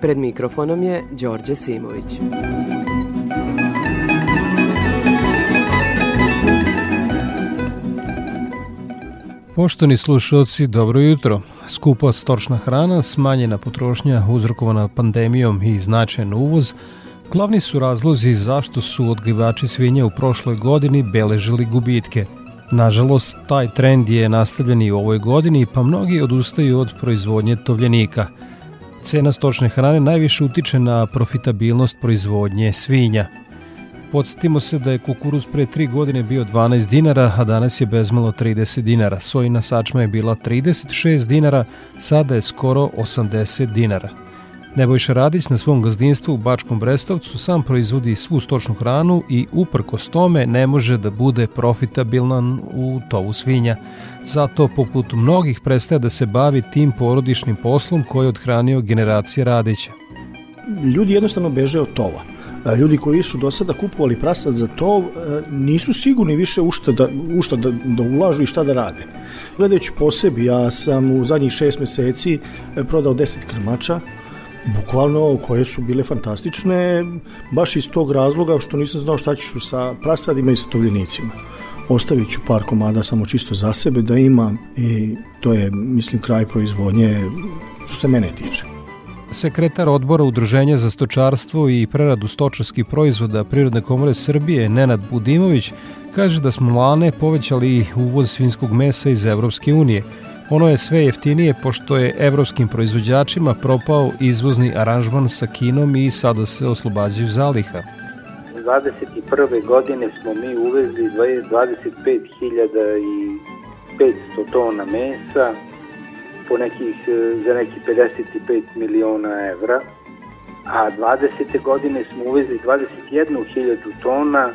Pred mikrofonom je Đorđe Simović. Poštovani slušalci, dobro jutro. Skupa stočna hrana, smanjena potrošnja uzrokovana pandemijom i značajan uvoz, glavni su razlozi zašto su odgivači svinja u prošloj godini beležili gubitke. Nažalost, taj trend je nastavljen i u ovoj godini, pa mnogi odustaju od proizvodnje tovljenika. Cena stočne hrane najviše utiče na profitabilnost proizvodnje svinja – Podsjetimo se da je kukuruz pre 3 godine bio 12 dinara, a danas je bezmalo 30 dinara. Sojina sačma je bila 36 dinara, sada je skoro 80 dinara. Nebojša Radić na svom gazdinstvu u Bačkom Brestovcu sam proizvodi svu stočnu hranu i uprkos tome ne može da bude profitabilan u tovu svinja. Zato poput mnogih prestaje da se bavi tim porodičnim poslom koji je odhranio generacije Radića. Ljudi jednostavno beže od tova ljudi koji su do sada kupovali prasad za to nisu sigurni više u šta da, u šta da, da ulažu i šta da rade. Gledajući po sebi, ja sam u zadnjih šest meseci e, prodao 10 krmača, bukvalno koje su bile fantastične, baš iz tog razloga što nisam znao šta ću sa prasadima i sa tovljenicima. Ostavit ću par komada samo čisto za sebe da imam i to je, mislim, kraj proizvodnje što se mene tiče. Sekretar odbora Udruženja za stočarstvo i preradu stočarskih proizvoda Prirodne komore Srbije Nenad Budimović kaže da smo lane povećali uvoz svinskog mesa iz Evropske unije. Ono je sve jeftinije pošto je evropskim proizvođačima propao izvozni aranžman sa Kinom i sada se oslobađaju zaliha. 21. godine smo mi uvezli 25.500 tona mesa, po nekih, e, za neki 55 miliona evra, a 20. godine smo uvezli 21.000 tona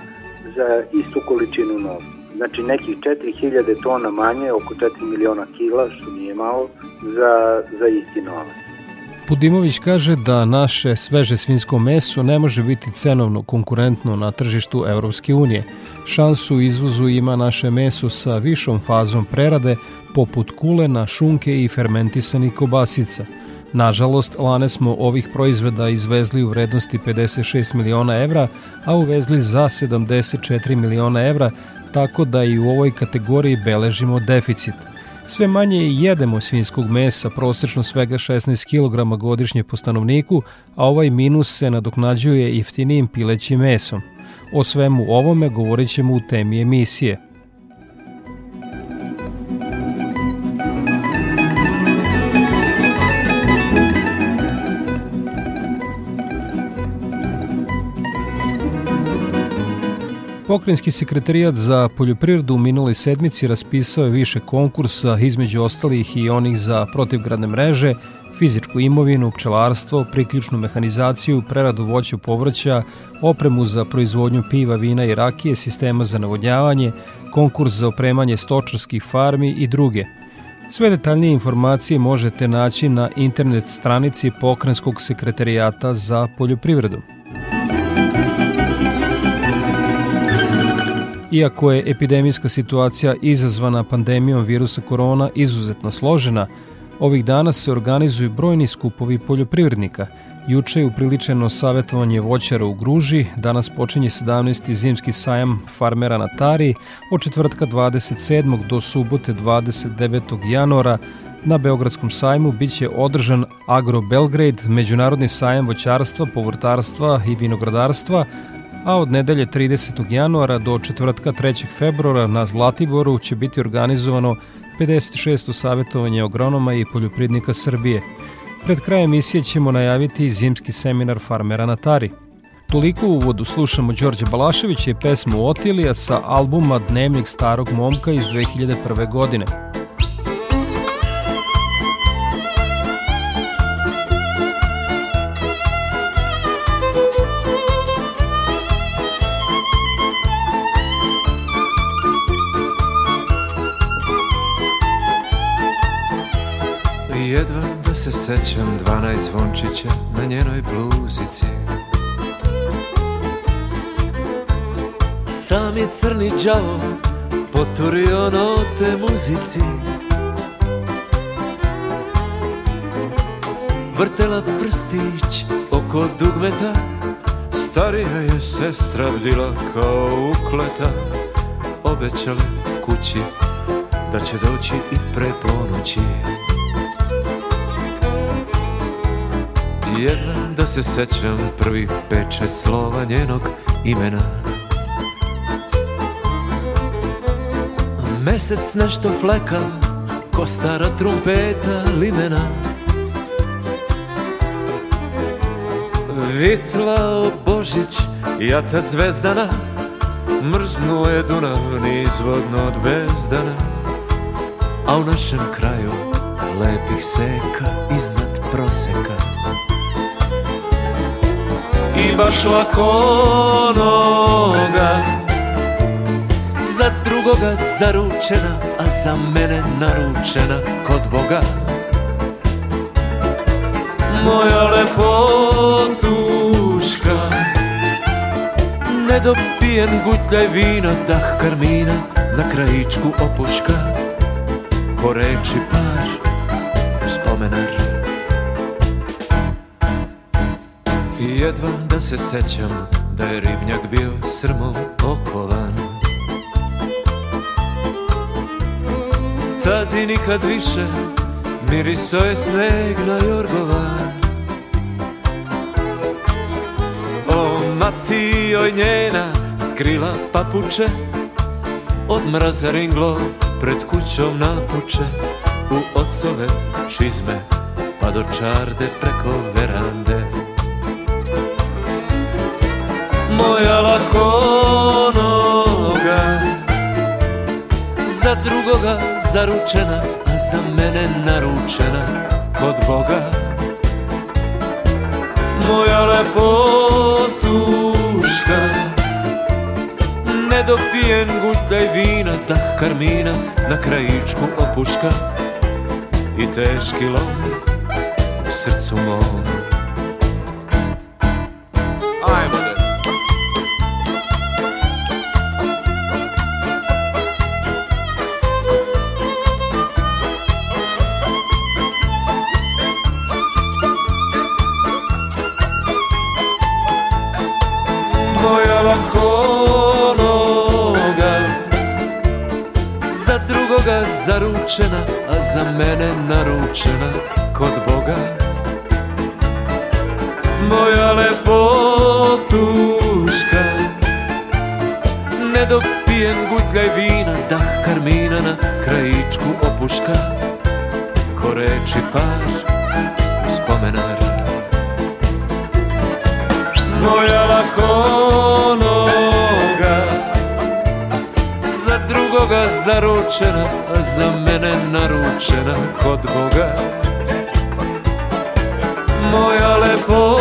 za istu količinu novca. Znači nekih 4000 tona manje, oko 4 miliona kila, što nije malo, za, za isti novac. Pudimović kaže da naše sveže svinsko meso ne može biti cenovno konkurentno na tržištu Evropske unije. Šansu izvozu ima naše meso sa višom fazom prerade, poput kulena, šunke i fermentisanih kobasica. Nažalost, lane smo ovih proizvoda izvezli u vrednosti 56 miliona evra, a uvezli za 74 miliona evra, tako da i u ovoj kategoriji beležimo deficit. Sve manje jedemo svinskog mesa, prosečno svega 16 kg godišnje po stanovniku, a ovaj minus se nadoknađuje jeftinijim pilećim mesom. O svemu ovome govorit ćemo u temi emisije – Pokrenjski sekretarijat za poljoprivredu u minuloj sedmici raspisao je više konkursa, između ostalih i onih za protivgradne mreže, fizičku imovinu, pčelarstvo, priključnu mehanizaciju, preradu voća povrća, opremu za proizvodnju piva, vina i rakije, sistema za navodnjavanje, konkurs za opremanje stočarskih farmi i druge. Sve detaljnije informacije možete naći na internet stranici Pokrenjskog sekretarijata za poljoprivredu. Iako je epidemijska situacija izazvana pandemijom virusa korona izuzetno složena, ovih dana se organizuju brojni skupovi poljoprivrednika. Juče je upriličeno savjetovanje voćara u Gruži, danas počinje 17. zimski sajam farmera na Tari, od četvrtka 27. do subote 29. januara na Beogradskom sajmu biće održan Agro Belgrade, međunarodni sajam voćarstva, povrtarstva i vinogradarstva, a od nedelje 30. januara do četvrtka 3. februara na Zlatiboru će biti organizovano 56. savjetovanje agronoma i poljopridnika Srbije. Pred krajem emisije ćemo najaviti zimski seminar farmera na Tari. Toliko u uvodu slušamo Đorđe Balaševića i pesmu Otilija sa albuma Dnevnik starog momka iz 2001. godine. Se sećam dvanaest zvončića na njenoj bluzici. Sam je crni đavo poturio note muzici. Vrtela prstić oko dugmeta Starija je sestra bdila kao ukleta. Obećali kući da će doći i pre ponoći Jedna da se sećam prvih peče slova njenog imena. Mesec nešto fleka ko stara trumpeta limena. Vitlao Božić, jata zvezdana. Mrznuo je Dunav nizvodno od bezdana. A u našem kraju lepih seka iznad proseka I baš lako noga Za drugoga zaručena, a za mene naručena kod Boga. Moja lepotuška Nedopijen gutljaj vina, dah karmina Na krajičku opuška. Ko reči par, spomenar I jedva da se sećam Da je ribnjak bio srmom okovan. Tad i nikad više Miriso je sneg na jorgovan. O mati oj njena skrila papuče Od mraza ringlov pred kućom napuče U ocove čizme pa do čarde preko verande Za drugoga zaručena A za mene naručena kod Boga. Moja lepotuška Nedopijen gutljaj vina Dah karmina na krajičku opuška I teški lom u srcu mom moja lakonoga Za drugoga zaručena, a za mene naručena kod Boga. Moja lepotuška Nedopijen gutljaj vina, dah karmina na krajičku opuška. Ko reči par, spomenar moja lakonoga Za drugoga zaručena, a za mene naručena kod Boga. Moja lepotuška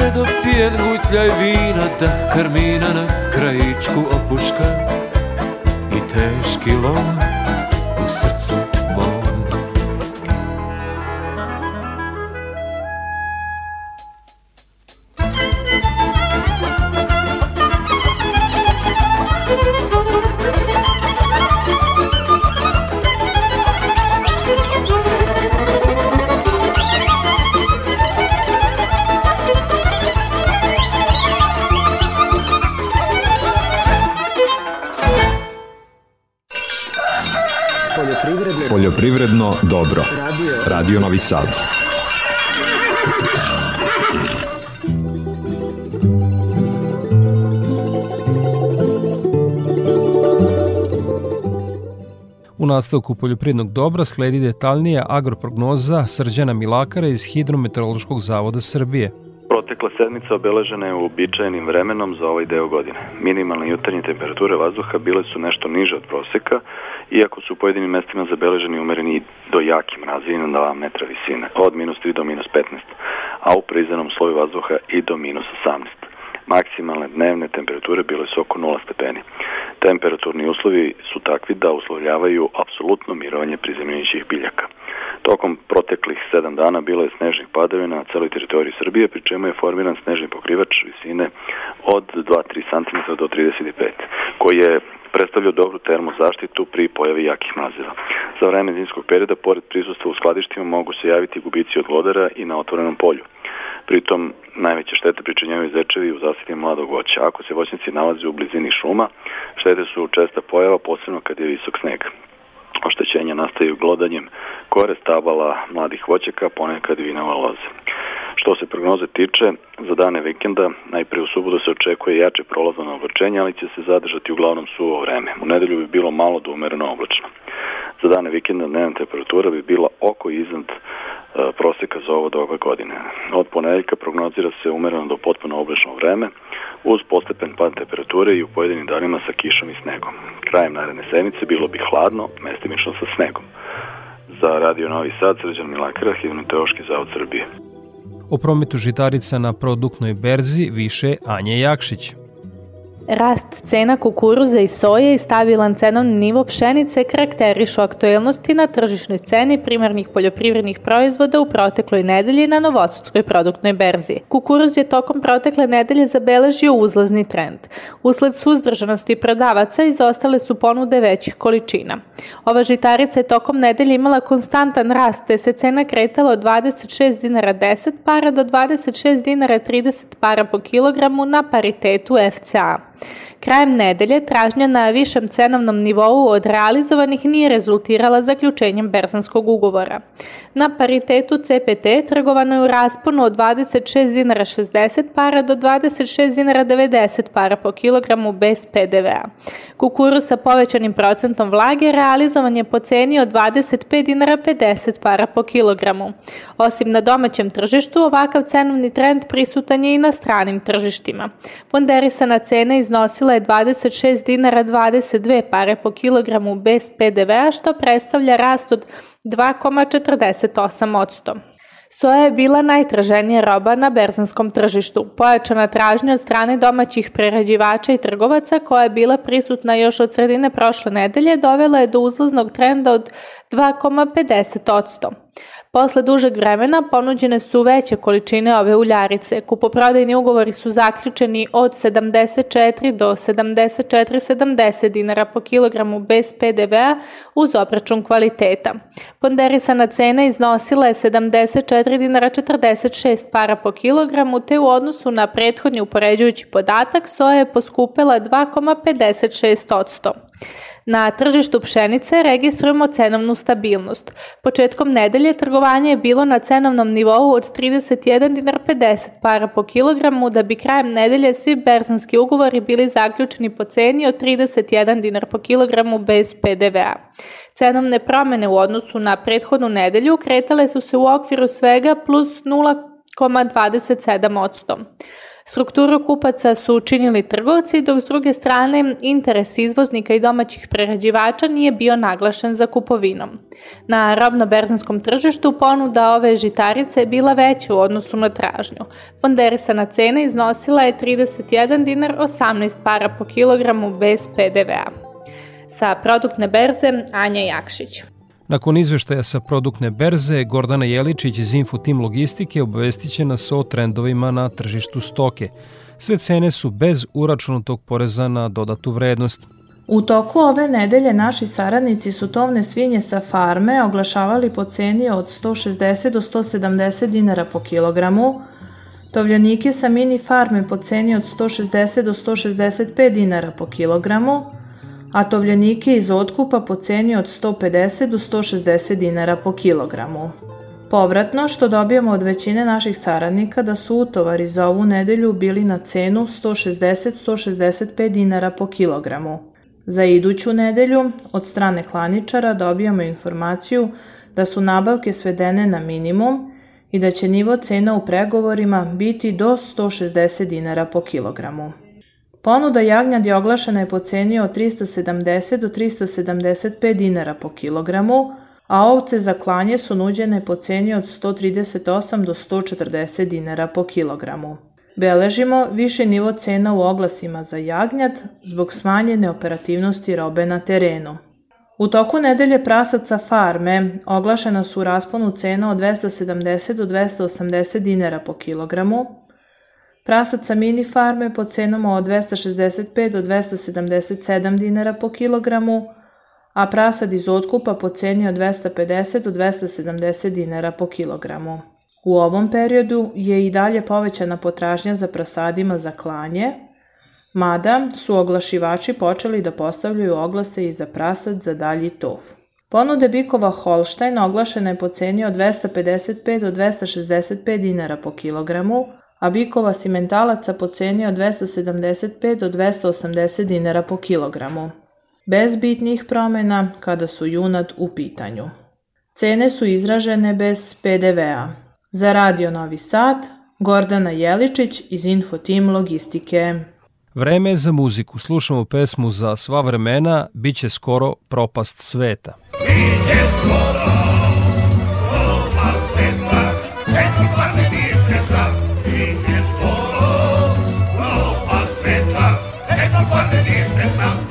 Nedopijen gutljaj vina, dah karmina na krajičku opuška. I teški lom u srcu Poljoprivredno dobro. Radio Novi Sad. U nastavku poljoprivrednog dobra sledi detaljnija agroprognoza Srđana Milakara iz Hidrometeorološkog zavoda Srbije. Protekla sedmica obeležena je uobičajenim vremenom za ovaj deo godine. Minimalne jutarnje temperature vazduha bile su nešto niže od proseka, iako su u pojedinim mestima zabeleženi umereni do jaki mrazi na 2 metra visine, od minus 3 do minus 15, a u priznanom sloju vazduha i do minus 18. Maksimalne dnevne temperature bile su oko 0 stepeni. Temperaturni uslovi su takvi da uslovljavaju apsolutno mirovanje prizemljenih biljaka. Tokom proteklih sedam dana bilo je snežnih padavina na celoj teritoriji Srbije, pri čemu je formiran snežni pokrivač visine od 2-3 cm do 35, koji je predstavljao dobru termozaštitu pri pojavi jakih mrazeva. Za vreme zimskog perioda, pored prisustva u skladištima, mogu se javiti gubici od lodara i na otvorenom polju. Pritom, najveće štete pričinjavaju zečevi u zasadi mladog voća. Ako se voćnici nalaze u blizini šuma, štete su česta pojava, posebno kad je visok sneg. Oštećenja nastaju glodanjem kore stabala mladih voćaka, ponekad vinova loze. Što se prognoze tiče, za dane vikenda, najpre u subotu se očekuje jače prolazno oblačenje, ali će se zadržati uglavnom suvo vreme. U nedelju bi bilo malo do umereno oblačno. Za dane vikenda dnevna temperatura bi bila oko iznad e, proseka za ovo doba godine. Od ponedeljka prognozira se umereno do potpuno oblačno vreme, uz postepen pad temperature i u pojedinim danima sa kišom i snegom. Krajem naredne sedmice bilo bi hladno, mestimično sa snegom. Za Radio Novi Sad, Srđan Milakara, Hidrometeoški zavod Srbije. O prometu žitarica na produktnoj berzi više Anje Jakšić. Rast cena kukuruza i soje i stabilan cenovni nivo pšenice karakterišu aktuelnosti na tržišnoj ceni primarnih poljoprivrednih proizvoda u protekloj nedelji na Novosudskoj produktnoj berzi. Kukuruz je tokom protekle nedelje zabeležio uzlazni trend. Usled suzdržanosti prodavaca izostale su ponude većih količina. Ova žitarica je tokom nedelje imala konstantan rast te se cena kretala od 26 dinara 10 para do 26 dinara 30 para po kilogramu na paritetu FCA. Krajem nedelje tražnja na višem cenovnom nivou od realizovanih nije rezultirala zaključenjem berzanskog ugovora. Na paritetu CPT trgovano je u rasponu od 26 dinara 60 para do 26 dinara 90 para po kilogramu bez PDV-a. Kukuruz sa povećanim procentom vlage realizovan je po ceni od 25 dinara 50 para po kilogramu. Osim na domaćem tržištu, ovakav cenovni trend prisutan je i na stranim tržištima. Ponderisana cena iznosila je 26 dinara 22 pare po kilogramu bez PDV-a, što predstavlja rast od 2,48%. Soja je bila najtraženija roba na berzanskom tržištu. Pojačana tražnja od strane domaćih prerađivača i trgovaca koja je bila prisutna još od sredine prošle nedelje dovela je do uzlaznog trenda od 2,50%. Posle dužeg vremena ponuđene su veće količine ove uljarice. Kupoprodajni ugovori su zaključeni od 74 do 74,70 dinara po kilogramu bez PDV-a uz obračun kvaliteta. Ponderisana cena iznosila je 74 dinara 46 para po kilogramu, te u odnosu na prethodni upoređujući podatak soja je poskupela 2,56%. Na tržištu pšenice registrujemo cenovnu stabilnost. Početkom nedelje trgovanje je bilo na cenovnom nivou od 31 dinar 50 para po kilogramu, da bi krajem nedelje svi berzanski ugovori bili zaključeni po ceni od 31 dinar po kilogramu bez PDV-a. Cenovne promene u odnosu na prethodnu nedelju kretale su se u okviru svega plus 0,27%. Strukturu kupaca su učinili trgovci, dok s druge strane interes izvoznika i domaćih prerađivača nije bio naglašen za kupovinom. Na robno-berzanskom tržištu ponuda ove žitarice je bila veća u odnosu na tražnju. Ponderisana cena iznosila je 31 dinar 18 para po kilogramu bez PDV-a. Sa produktne berze Anja Jakšić. Nakon izveštaja sa produktne berze, Gordana Jeličić iz Infotim Logistike obavestit će nas o trendovima na tržištu stoke. Sve cene su bez uračunatog poreza na dodatu vrednost. U toku ove nedelje naši saradnici su tovne svinje sa farme oglašavali po ceni od 160 do 170 dinara po kilogramu, tovljanike sa mini farme po ceni od 160 do 165 dinara po kilogramu, a tovljenike iz otkupa po ceni od 150 do 160 dinara po kilogramu. Povratno što dobijamo od većine naših saradnika da su utovari za ovu nedelju bili na cenu 160-165 dinara po kilogramu. Za iduću nedelju od strane klaničara dobijamo informaciju da su nabavke svedene na minimum i da će nivo cena u pregovorima biti do 160 dinara po kilogramu. Ponuda jagnjadi oglašena je po ceni od 370 do 375 dinara po kilogramu, a ovce za klanje su nuđene po ceni od 138 do 140 dinara po kilogramu. Beležimo više nivo cena u oglasima za jagnjat zbog smanjene operativnosti robe na terenu. U toku nedelje prasaca farme oglašena su u rasponu cena od 270 do 280 dinara po kilogramu, prasaca mini farme po cenama od 265 do 277 dinara po kilogramu, a prasad iz otkupa po ceni od 250 do 270 dinara po kilogramu. U ovom periodu je i dalje povećana potražnja za prasadima za klanje, mada su oglašivači počeli da postavljaju oglase i za prasad za dalji tov. Ponude bikova Holstein oglašena je po ceni od 255 do 265 dinara po kilogramu, a bikova simentalaca po ceni od 275 do 280 dinara po kilogramu. Bez bitnih promena kada su junad u pitanju. Cene su izražene bez PDV-a. Za Radio Novi Sad, Gordana Jeličić iz Info Team Logistike. Vreme je za muziku. Slušamo pesmu za sva vremena, bit će skoro propast sveta. Biće skoro neki plane ništa, neko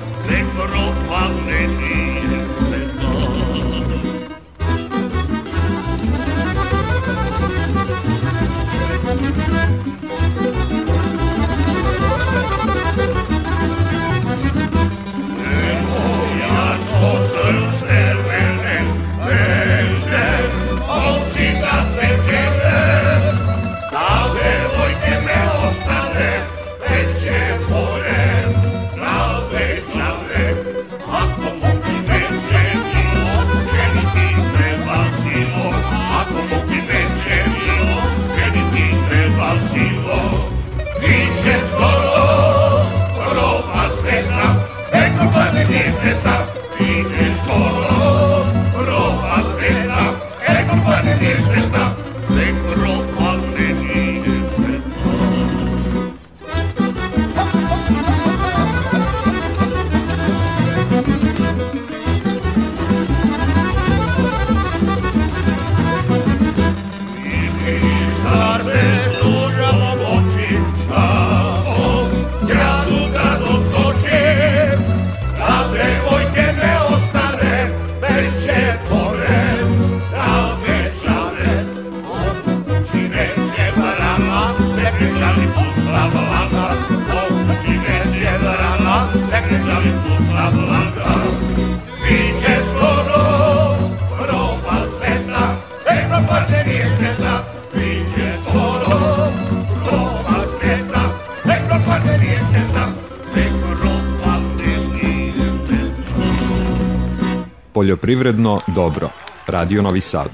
Poljoprivredno dobro. Radio Novi Sad.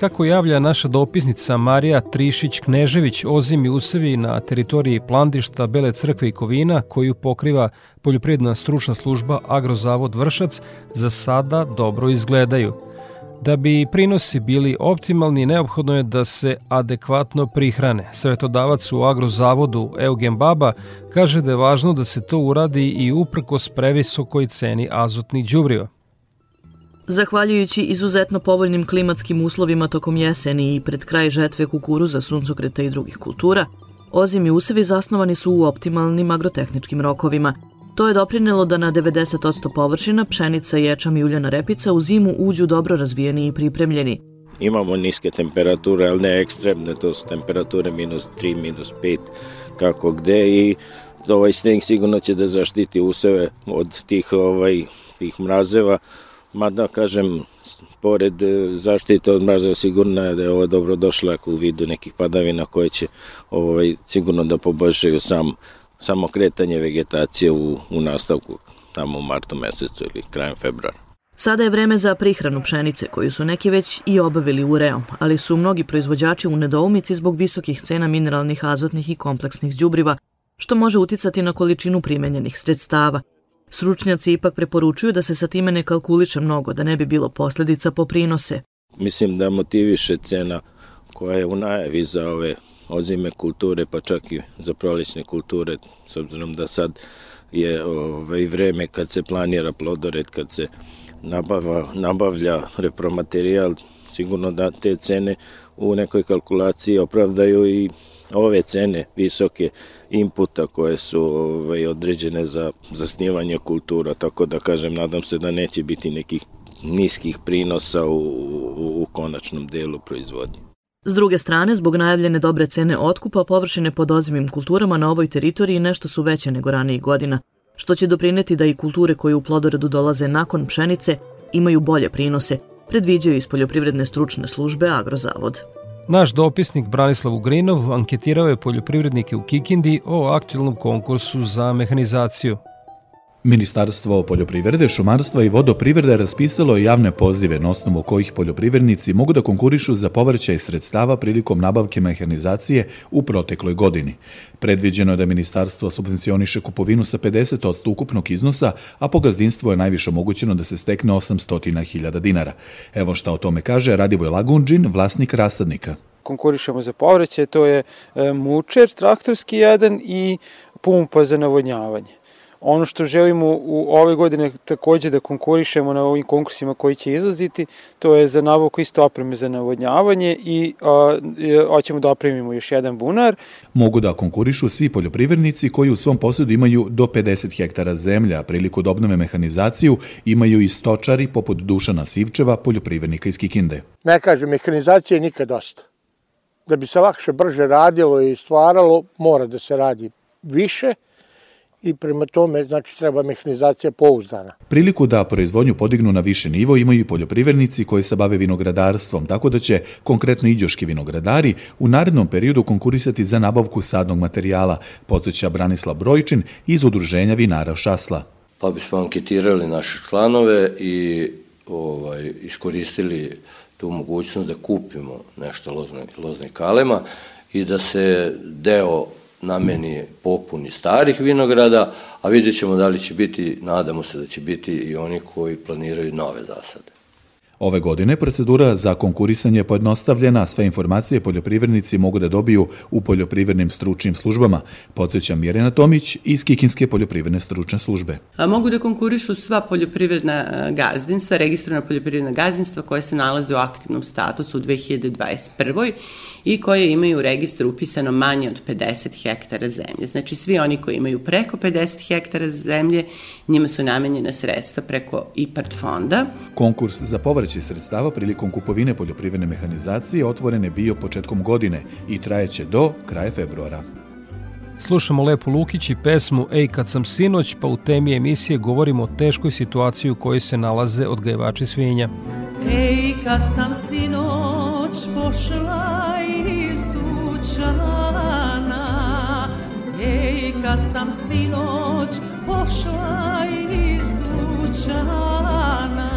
Kako javlja naša dopisnica Marija Trišić-Knežević, ozimi usevi na teritoriji Plandišta, Bele crkve i Kovina, koju pokriva poljoprivredna stručna služba Agrozavod Vršac, za sada dobro izgledaju. Da bi prinosi bili optimalni, neophodno je da se adekvatno prihrane. Svetodavac u Agrozavodu Eugen Baba kaže da je važno da se to uradi i uprkos previsokoj ceni azotnih đubriva. Zahvaljujući izuzetno povoljnim klimatskim uslovima tokom jeseni i pred kraj žetve kukuruza, suncokreta i drugih kultura, ozimi usevi zasnovani su u optimalnim agrotehničkim rokovima. To je doprinelo da na 90% površina pšenica, ječam i uljana repica u zimu uđu dobro razvijeni i pripremljeni. Imamo niske temperature, ali ne ekstremne, to su temperature minus 3, minus 5, kako gde i ovaj sneg sigurno će da zaštiti useve od tih, ovaj, tih mrazeva, mada kažem, pored e, zaštite od mrazeva sigurno je da je ovo dobro došlo ako u vidu nekih padavina koje će ovaj, sigurno da poboljšaju sam, samo kretanje vegetacije u, u nastavku tamo u martu mesecu ili krajem februara. Sada je vreme za prihranu pšenice, koju su neki već i obavili ureom, ali su mnogi proizvođači u nedoumici zbog visokih cena mineralnih, azotnih i kompleksnih đubriva, što može uticati na količinu primenjenih sredstava. Sručnjaci ipak preporučuju da se sa time ne kalkuliše mnogo, da ne bi bilo posledica po prinose. Mislim da motiviše cena koja je u najavi za ove ozime kulture, pa čak i za prolećne kulture, s obzirom da sad je ovaj, vreme kad se planira plodored, kad se nabava, nabavlja repromaterijal, sigurno da te cene u nekoj kalkulaciji opravdaju i ove cene visoke inputa koje su ovaj, određene za zasnivanje kultura, tako da kažem, nadam se da neće biti nekih niskih prinosa u, u, u konačnom delu proizvodnje. S druge strane, zbog najavljene dobre cene otkupa, površine pod ozimim kulturama na ovoj teritoriji nešto su veće nego ranijih godina, što će doprineti da i kulture koje u plodoredu dolaze nakon pšenice imaju bolje prinose, predviđaju iz poljoprivredne stručne službe Agrozavod. Naš dopisnik Branislav Ugrinov anketirao je poljoprivrednike u Kikindi o aktualnom konkursu za mehanizaciju. Ministarstvo poljoprivrede, šumarstva i vodoprivrede raspisalo je javne pozive na osnovu kojih poljoprivrednici mogu da konkurišu za povrćaj sredstava prilikom nabavke mehanizacije u protekloj godini. Predviđeno je da ministarstvo subvencioniše kupovinu sa 50% ukupnog iznosa, a po gazdinstvu je najviše omogućeno da se stekne 800.000 dinara. Evo šta o tome kaže Radivoj Lagunđin, vlasnik rasadnika konkurišemo za povraćaj, to je e, mučer traktorski jedan i pumpa za navodnjavanje. Ono što želimo u ove godine takođe da konkurišemo na ovim konkursima koji će izlaziti, to je za nabavku isto opreme za navodnjavanje i a, hoćemo da opremimo još jedan bunar. Mogu da konkurišu svi poljoprivrednici koji u svom posjedu imaju do 50 hektara zemlja, a priliku da obnove mehanizaciju imaju i stočari poput Dušana Sivčeva, poljoprivrednika iz Kikinde. Ne kažem, mehanizacija je nikad dosta. Da bi se lakše, brže radilo i stvaralo, mora da se radi više, i prema tome znači treba mehanizacija pouzdana. Priliku da proizvodnju podignu na više nivo imaju i poljoprivrednici koji se bave vinogradarstvom, tako da će konkretno iđoški vinogradari u narednom periodu konkurisati za nabavku sadnog materijala, podsjeća Branislav Brojčin iz udruženja vinara Šasla. Pa bismo anketirali naše članove i ovaj, iskoristili tu mogućnost da kupimo nešto lozne, lozne kalema i da se deo nameni popuni starih vinograda, a vidjet ćemo da li će biti, nadamo se da će biti i oni koji planiraju nove zasade. Ove godine procedura za konkurisanje je pojednostavljena, sve informacije poljoprivrednici mogu da dobiju u poljoprivrednim stručnim službama, podsjeća Mirjana Tomić iz Kikinske poljoprivredne stručne službe. A mogu da konkurišu sva poljoprivredna gazdinstva, registrovana poljoprivredna gazdinstva koje se nalaze u aktivnom statusu u 2021. i koje imaju u registru upisano manje od 50 hektara zemlje. Znači svi oni koji imaju preko 50 hektara zemlje, njima su namenjena sredstva preko IPART fonda. Konkurs za povraćaj sredstava prilikom kupovine poljoprivredne mehanizacije otvoren je bio početkom godine i trajeće do kraja februara. Slušamo Lepu Lukić i pesmu Ej kad sam sinoć, pa u temi emisije govorimo o teškoj situaciji u kojoj se nalaze odgajivači svinja. Ej kad sam sinoć pošla kad sam sinoć pošla iz dućana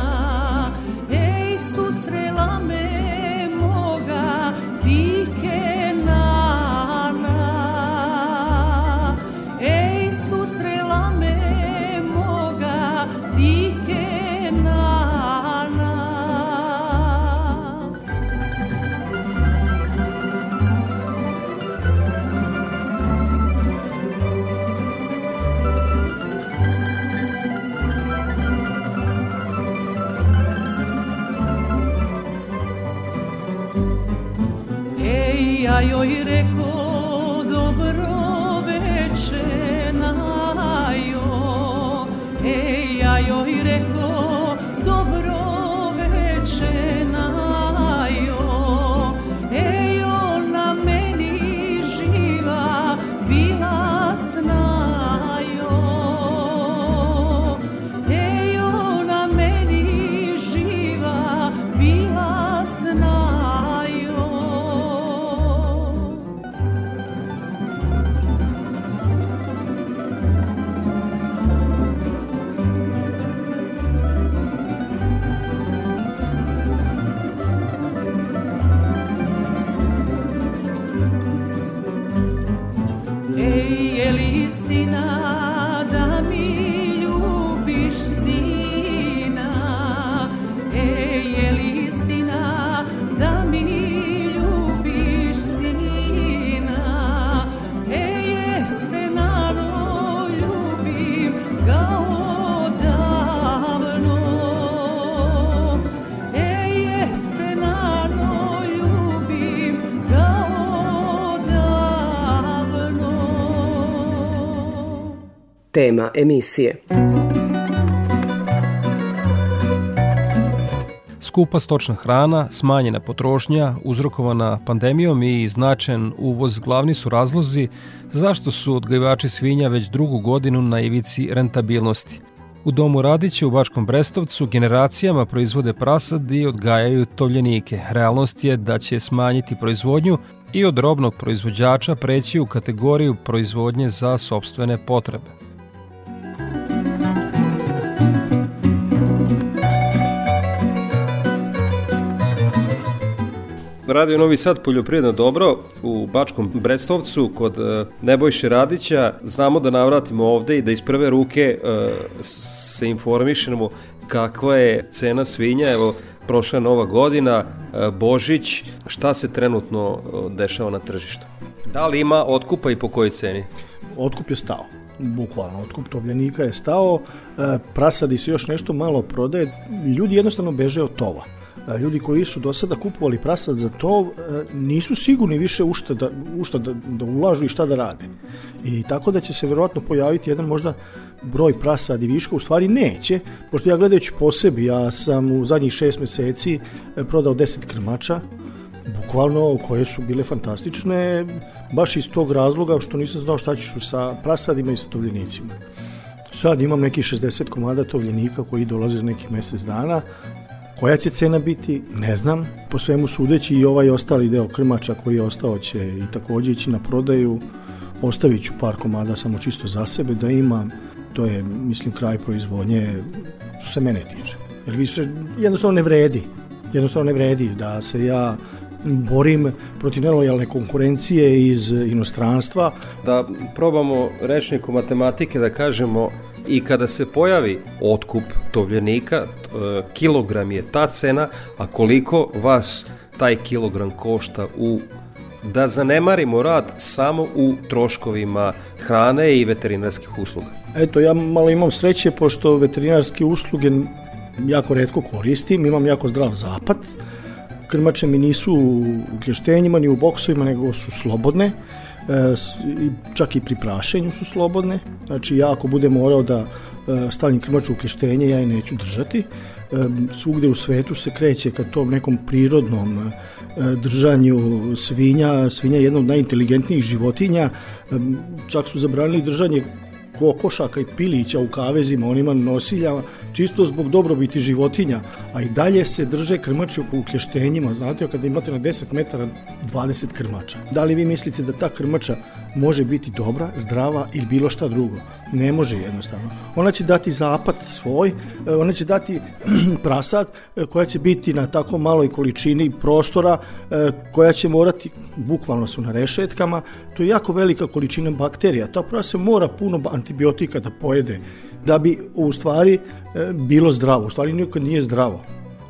je Tema emisije. Skupa stočna hrana, smanjena potrošnja, uzrokovana pandemijom i značajan uvoz glavni su razlozi zašto su odgajivači svinja već drugu godinu na ivici rentabilnosti. U domu Radiće u Bačkom Brestovcu generacijama proizvode prasad i odgajaju tovljenike. Realnost je da će smanjiti proizvodnju i od robnog proizvođača preći u kategoriju proizvodnje za sobstvene potrebe. Radio Novi Sad poljoprivredno dobro u Bačkom Brestovcu kod e, Nebojše Radića. Znamo da navratimo ovde i da iz prve ruke e, se informišemo kakva je cena svinja. Evo, prošla nova godina, e, Božić, šta se trenutno dešava na tržištu? Da li ima otkupa i po kojoj ceni? Otkup je stao bukvalno, otkup tovljenika je stao, prasadi se još nešto malo prodaje, ljudi jednostavno beže od tova ljudi koji su do sada kupovali prasad za to nisu sigurni više u šta da, u šta da, da ulažu i šta da rade. I tako da će se verovatno pojaviti jedan možda broj prasadi viška, u stvari neće, pošto ja gledajući po sebi, ja sam u zadnjih šest meseci prodao 10 krmača, bukvalno koje su bile fantastične, baš iz tog razloga što nisam znao šta ću sa prasadima i sa tovljenicima. Sad imam neki 60 komada tovljenika koji dolaze za nekih mesec dana Koja će cena biti, ne znam. Po svemu sudeći i ovaj ostali deo krmača koji je ostao će i takođe ići na prodaju. Ostavit ću par komada samo čisto za sebe da ima. To je, mislim, kraj proizvodnje što se mene tiče. Jer više jednostavno ne vredi. Jednostavno ne vredi da se ja borim protiv nelojalne konkurencije iz inostranstva. Da probamo rečniku matematike da kažemo i kada se pojavi otkup tovljenika, e, kilogram je ta cena, a koliko vas taj kilogram košta u da zanemarimo rad samo u troškovima hrane i veterinarskih usluga. Eto, ja malo imam sreće, pošto veterinarske usluge jako redko koristim, imam jako zdrav zapad, krmače mi nisu u klještenjima ni u boksovima, nego su slobodne, čak i pri prašenju su slobodne. Znači ja ako budem morao da e, stavim krmaču u klištenje, ja je neću držati. E, svugde u svetu se kreće ka tom nekom prirodnom držanju svinja. Svinja je jedna od najinteligentnijih životinja. Čak su zabranili držanje kokošaka i pilića u kavezima, onima nosiljama, čisto zbog dobrobiti životinja, a i dalje se drže krmači u klještenjima, znate, kada imate na 10 metara 20 krmača. Da li vi mislite da ta krmača može biti dobra, zdrava ili bilo šta drugo? Ne može jednostavno. Ona će dati zapad svoj, e, ona će dati prasad e, koja će biti na tako maloj količini prostora, e, koja će morati, bukvalno su na rešetkama, to je jako velika količina bakterija. Ta prase mora puno antibiotika da pojede da bi u stvari bilo zdravo. U stvari nikad nije zdravo.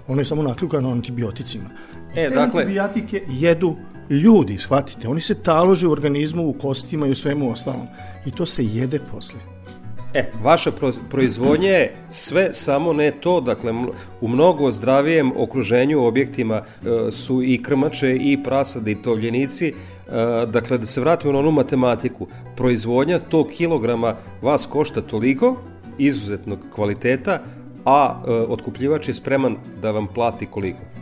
Ono je samo nakljukano antibioticima. E, dakle... Antibiotike jedu ljudi, shvatite. Oni se talože u organizmu, u kostima i u svemu ostalom. I to se jede posle. E, vaša pro, proizvodnja je sve samo ne to, dakle u mnogo zdravijem okruženju objektima e, su i krmače i prasade i tovljenici, e, dakle da se vratimo na onu matematiku, proizvodnja tog kilograma vas košta toliko, izuzetnog kvaliteta, a e, otkupljivač je spreman da vam plati koliko?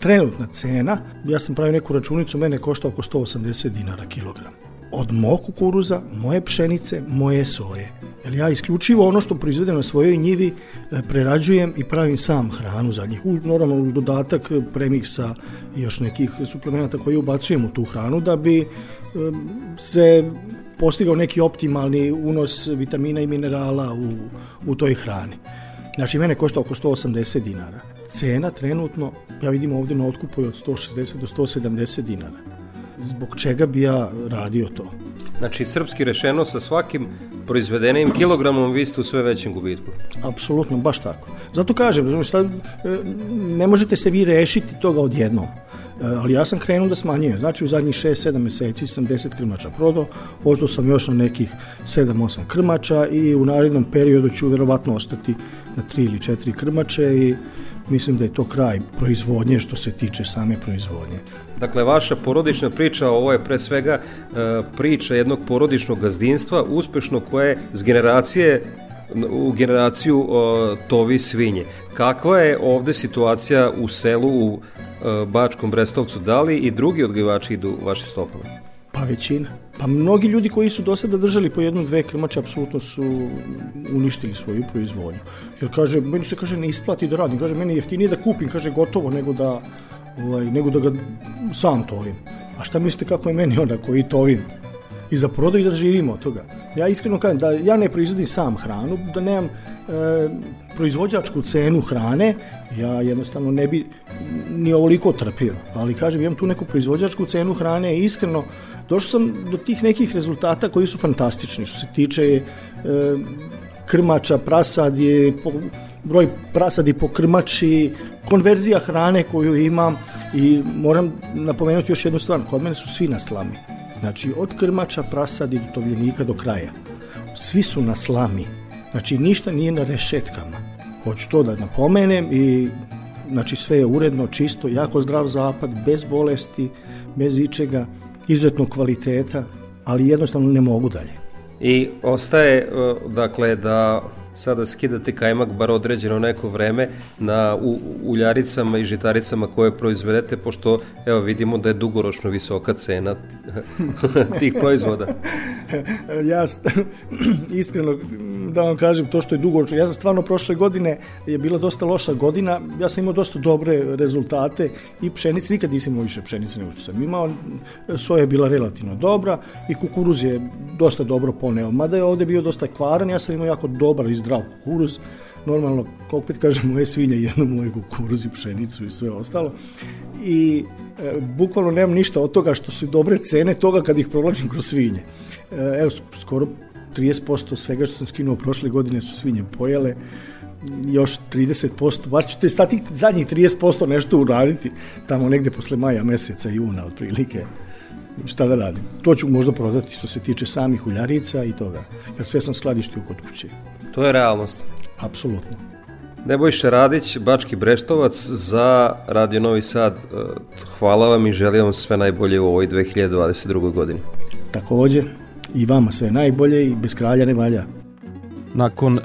Trenutna cena, ja sam pravio neku računicu, mene košta oko 180 dinara kilogram. Od mog kukuruza, moje pšenice, moje soje. Jer ja isključivo ono što proizvedem na svojoj njivi e, prerađujem i pravim sam hranu za njih. Normalno uz dodatak premiksa i još nekih suplemenata koje ubacujem u tu hranu da bi e, se postigao neki optimalni unos vitamina i minerala u, u toj hrani. Znači, mene košta oko 180 dinara. Cena trenutno, ja vidim ovde na otkupu je od 160 do 170 dinara. Zbog čega bi ja radio to? Znači, srpski rešeno, sa svakim proizvedenim kilogramom vi ste u sve većem gubitku. Apsolutno, baš tako. Zato kažem, sad, e, ne možete se vi rešiti toga odjednom. E, ali ja sam krenuo da smanjujem. Znači u zadnjih 6-7 meseci sam 10 krmača prodao, ostao sam još na nekih 7-8 krmača i u narednom periodu ću verovatno ostati na 3 ili 4 krmače i mislim da je to kraj proizvodnje što se tiče same proizvodnje. Dakle, vaša porodična priča, ovo je pre svega e, priča jednog porodičnog gazdinstva, uspešno koje s generacije u generaciju tovi svinje. Kakva je ovde situacija u selu u e, Bačkom Brestovcu? Da li i drugi odgajivači idu vaše stopama? Pa većina. Pa mnogi ljudi koji su do sada držali po jednu, dve krmače, apsolutno su uništili svoju proizvodnju. Jer kaže, meni se kaže ne isplati da radim, kaže meni je jeftinije da kupim, kaže gotovo nego da, ovaj, nego da ga sam tovim. A šta mislite kako je meni onda koji tovim? I za prodaju da živimo od toga. Ja iskreno kažem da ja ne proizvodim sam hranu, da nemam e, proizvođačku cenu hrane, ja jednostavno ne bi ni ovoliko trpio. Ali kažem, imam tu neku proizvođačku cenu hrane i iskreno došao sam do tih nekih rezultata koji su fantastični što se tiče e, krmača, prasadi, po, broj prasadi po krmači, konverzija hrane koju imam i moram napomenuti još jednu stvar, kod mene su svi na slami. Znači, od krmača, prasadi do tovljenika do kraja. Svi su na slami. Znači, ništa nije na rešetkama. Hoću to da napomenem i znači sve je uredno, čisto, jako zdrav zapad, bez bolesti, bez ičega izuzetnog kvaliteta, ali jednostavno ne mogu dalje. I ostaje, e, dakle, da sada skidate kajmak bar određeno neko vreme na u, uljaricama i žitaricama koje proizvedete, pošto evo vidimo da je dugoročno visoka cena tih proizvoda. ja iskreno da vam kažem to što je dugoročno, ja sam stvarno prošle godine je bila dosta loša godina, ja sam imao dosta dobre rezultate i pšenice, nikad nisam imao više pšenice nego što sam imao, soja je bila relativno dobra i kukuruz je dosta dobro poneo, mada je ovde bio dosta kvaran, ja sam imao jako dobar i zdrav kukuruz, normalno, opet kažem, moje svinje jedno moje kukuruz i pšenicu i sve ostalo. I e, bukvalno nemam ništa od toga što su dobre cene toga kad ih provlačim kroz svinje. E, evo, skoro 30% svega što sam skinuo prošle godine su svinje pojele, još 30%, bar ćete stati zadnjih 30% nešto uraditi tamo negde posle maja meseca, juna otprilike šta da radim. To ću možda prodati što se tiče samih uljarica i toga, jer sve sam skladištio kod kuće. To je realnost. Apsolutno. Nebojša Radić, Bački Breštovac za Radio Novi Sad. E, hvala vam i želim vam sve najbolje u ovoj 2022. godini. Takođe, i vama sve najbolje i bez kralja ne valja. Nakon uh,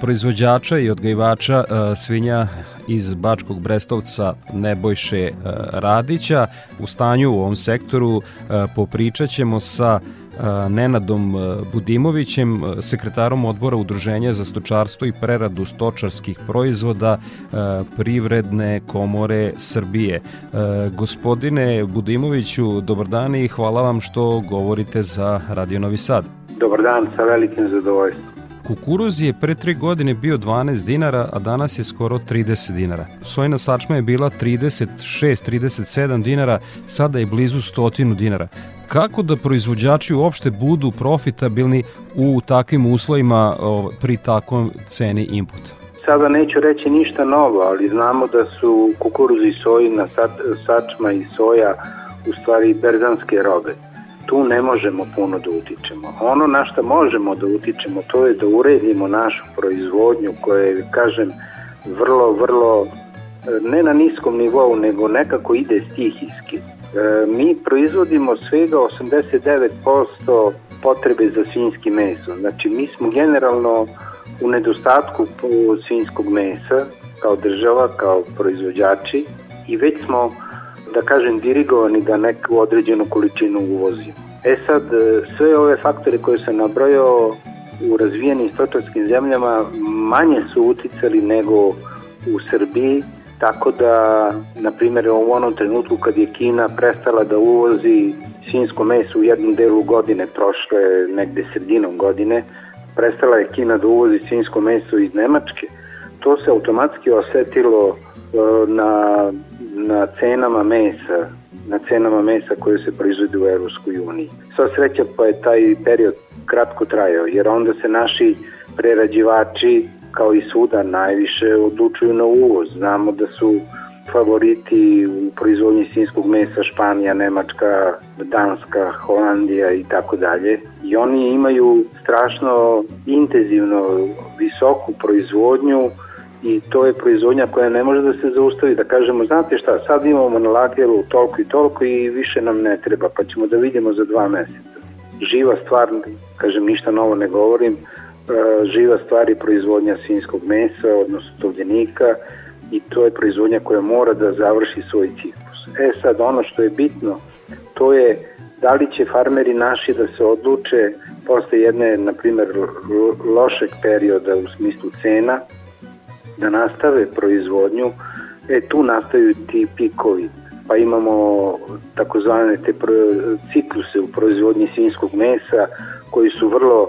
proizvođača i odgajivača uh, svinja iz Bačkog Brestovca Nebojše uh, Radića u stanju u ovom sektoru uh, popričat ćemo sa Nenadom Budimovićem, sekretarom odbora Udruženja za stočarstvo i preradu stočarskih proizvoda Privredne komore Srbije. Gospodine Budimoviću, dobar dan i hvala vam što govorite za Radio Novi Sad. Dobar dan, sa velikim zadovoljstvom. Kukuruz je pre tri godine bio 12 dinara, a danas je skoro 30 dinara. Sojna sačma je bila 36-37 dinara, sada je blizu 100 dinara. Kako da proizvođači uopšte budu profitabilni u takvim uslovima pri takvom ceni inputa? Sada neću reći ništa novo, ali znamo da su kukuruz i sojina, sačma i soja u stvari berzanske robe tu ne možemo puno da utičemo. Ono na što možemo da utičemo to je da uredimo našu proizvodnju koja je, kažem, vrlo, vrlo ne na niskom nivou, nego nekako ide stihijski. E, mi proizvodimo svega 89% potrebe za svinjski meso. Znači, mi smo generalno u nedostatku svinjskog mesa kao država, kao proizvođači i već smo da kažem, dirigovani da neku određenu količinu uvozimo. E sad, e, sve ove faktore koje sam nabrojao u razvijenim stočarskim zemljama manje su uticali nego u Srbiji, tako da, na primjer, u onom trenutku kad je Kina prestala da uvozi svinsko meso u jednom delu godine, prošle negde sredinom godine, prestala je Kina da uvozi svinsko meso iz Nemačke, to se automatski osetilo e, na na cenama mesa, na cenama mesa koje se proizvode u Evropskoj uniji. Sva sreća pa je taj period kratko trajao, jer onda se naši prerađivači kao i svuda najviše odlučuju na uvoz. Znamo da su favoriti u proizvodnji svinskog mesa Španija, Nemačka, Danska, Holandija i tako dalje. I oni imaju strašno intenzivno visoku proizvodnju i to je proizvodnja koja ne može da se zaustavi, da kažemo, znate šta, sad imamo na lageru toliko i toliko i više nam ne treba, pa ćemo da vidimo za dva meseca. Živa stvar, kažem, ništa novo ne govorim, e, živa stvar je proizvodnja svinskog mesa, odnosno tovljenika i to je proizvodnja koja mora da završi svoj ciklus. E sad, ono što je bitno, to je da li će farmeri naši da se odluče posle jedne, na primer, lošeg perioda u smislu cena, da nastave proizvodnju, e tu nastaju ti pikovi. Pa imamo takozvane te cikluse u proizvodnji svinskog mesa koji su vrlo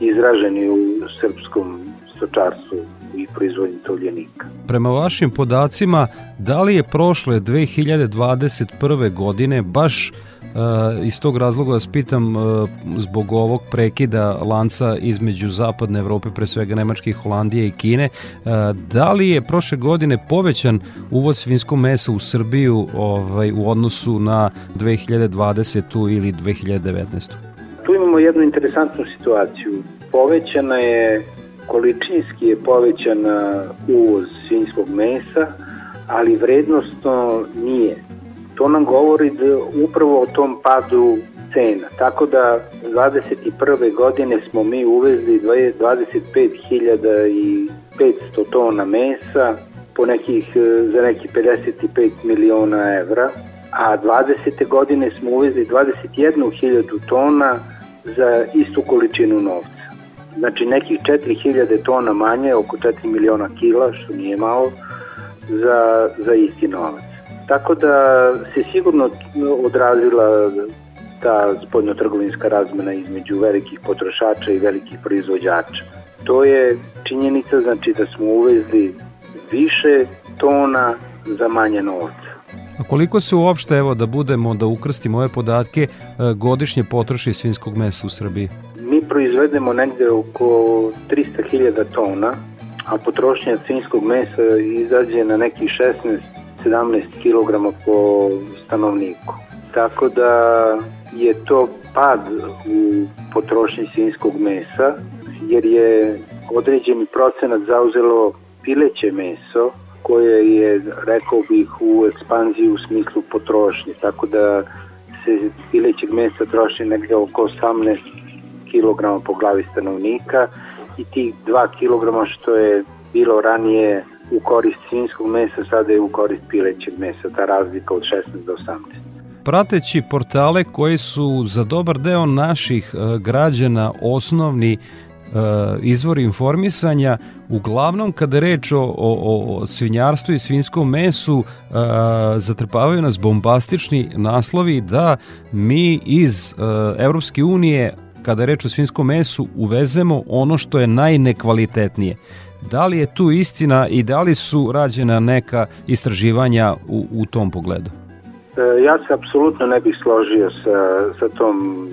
izraženi u srpskom stočarstvu i proizvodnji tovljenika. Prema vašim podacima, da li je prošle 2021. godine baš Uh, iz tog razloga vas pitam uh, zbog ovog prekida lanca između zapadne Evrope, pre svega Nemačke, Holandije i Kine, uh, da li je prošle godine povećan uvoz svinskog mesa u Srbiju ovaj, u odnosu na 2020. ili 2019. Tu imamo jednu interesantnu situaciju. Povećana je, količinski je povećana uvoz svinjskog mesa, ali vrednostno nije to nam govori da upravo o tom padu cena. Tako da 21. godine smo mi uvezli 25.500 tona mesa po nekih, za neki 55 miliona evra, a 20. godine smo uvezli 21.000 tona za istu količinu novca. Znači nekih 4.000 tona manje, oko 4 miliona kila, što nije malo, za, za isti novac. Tako da se sigurno odrazila ta spoljnotrgovinska razmena između velikih potrošača i velikih proizvođača. To je činjenica znači da smo uvezli više tona za manje novca. A koliko se uopšte, evo da budemo, da ukrstimo ove podatke, e, godišnje potroši svinskog mesa u Srbiji? Mi proizvedemo negde oko 300.000 tona, a potrošnja svinskog mesa izađe na nekih 16 17 kg po stanovniku. Tako da je to pad u potrošnji svinjskog mesa, jer je određeni procenat zauzelo pileće meso, koje je, rekao bih, u ekspanziji u smislu potrošnje, tako da se pilećeg mesa troši negde oko 18 kg po glavi stanovnika i tih 2 kg što je bilo ranije u korist svinskog mesa, sada je u korist pilećeg mesa, ta razlika od 16 do 18 prateći portale koji su za dobar deo naših e, građana osnovni e, izvor informisanja, uglavnom kada reč o, o, o svinjarstvu i svinskom mesu e, zatrpavaju nas bombastični naslovi da mi iz Evropske unije kada reč o svinskom mesu uvezemo ono što je najnekvalitetnije. Da li je tu istina i da li su rađena neka istraživanja u, u tom pogledu? E, ja se apsolutno ne bih složio sa, sa tom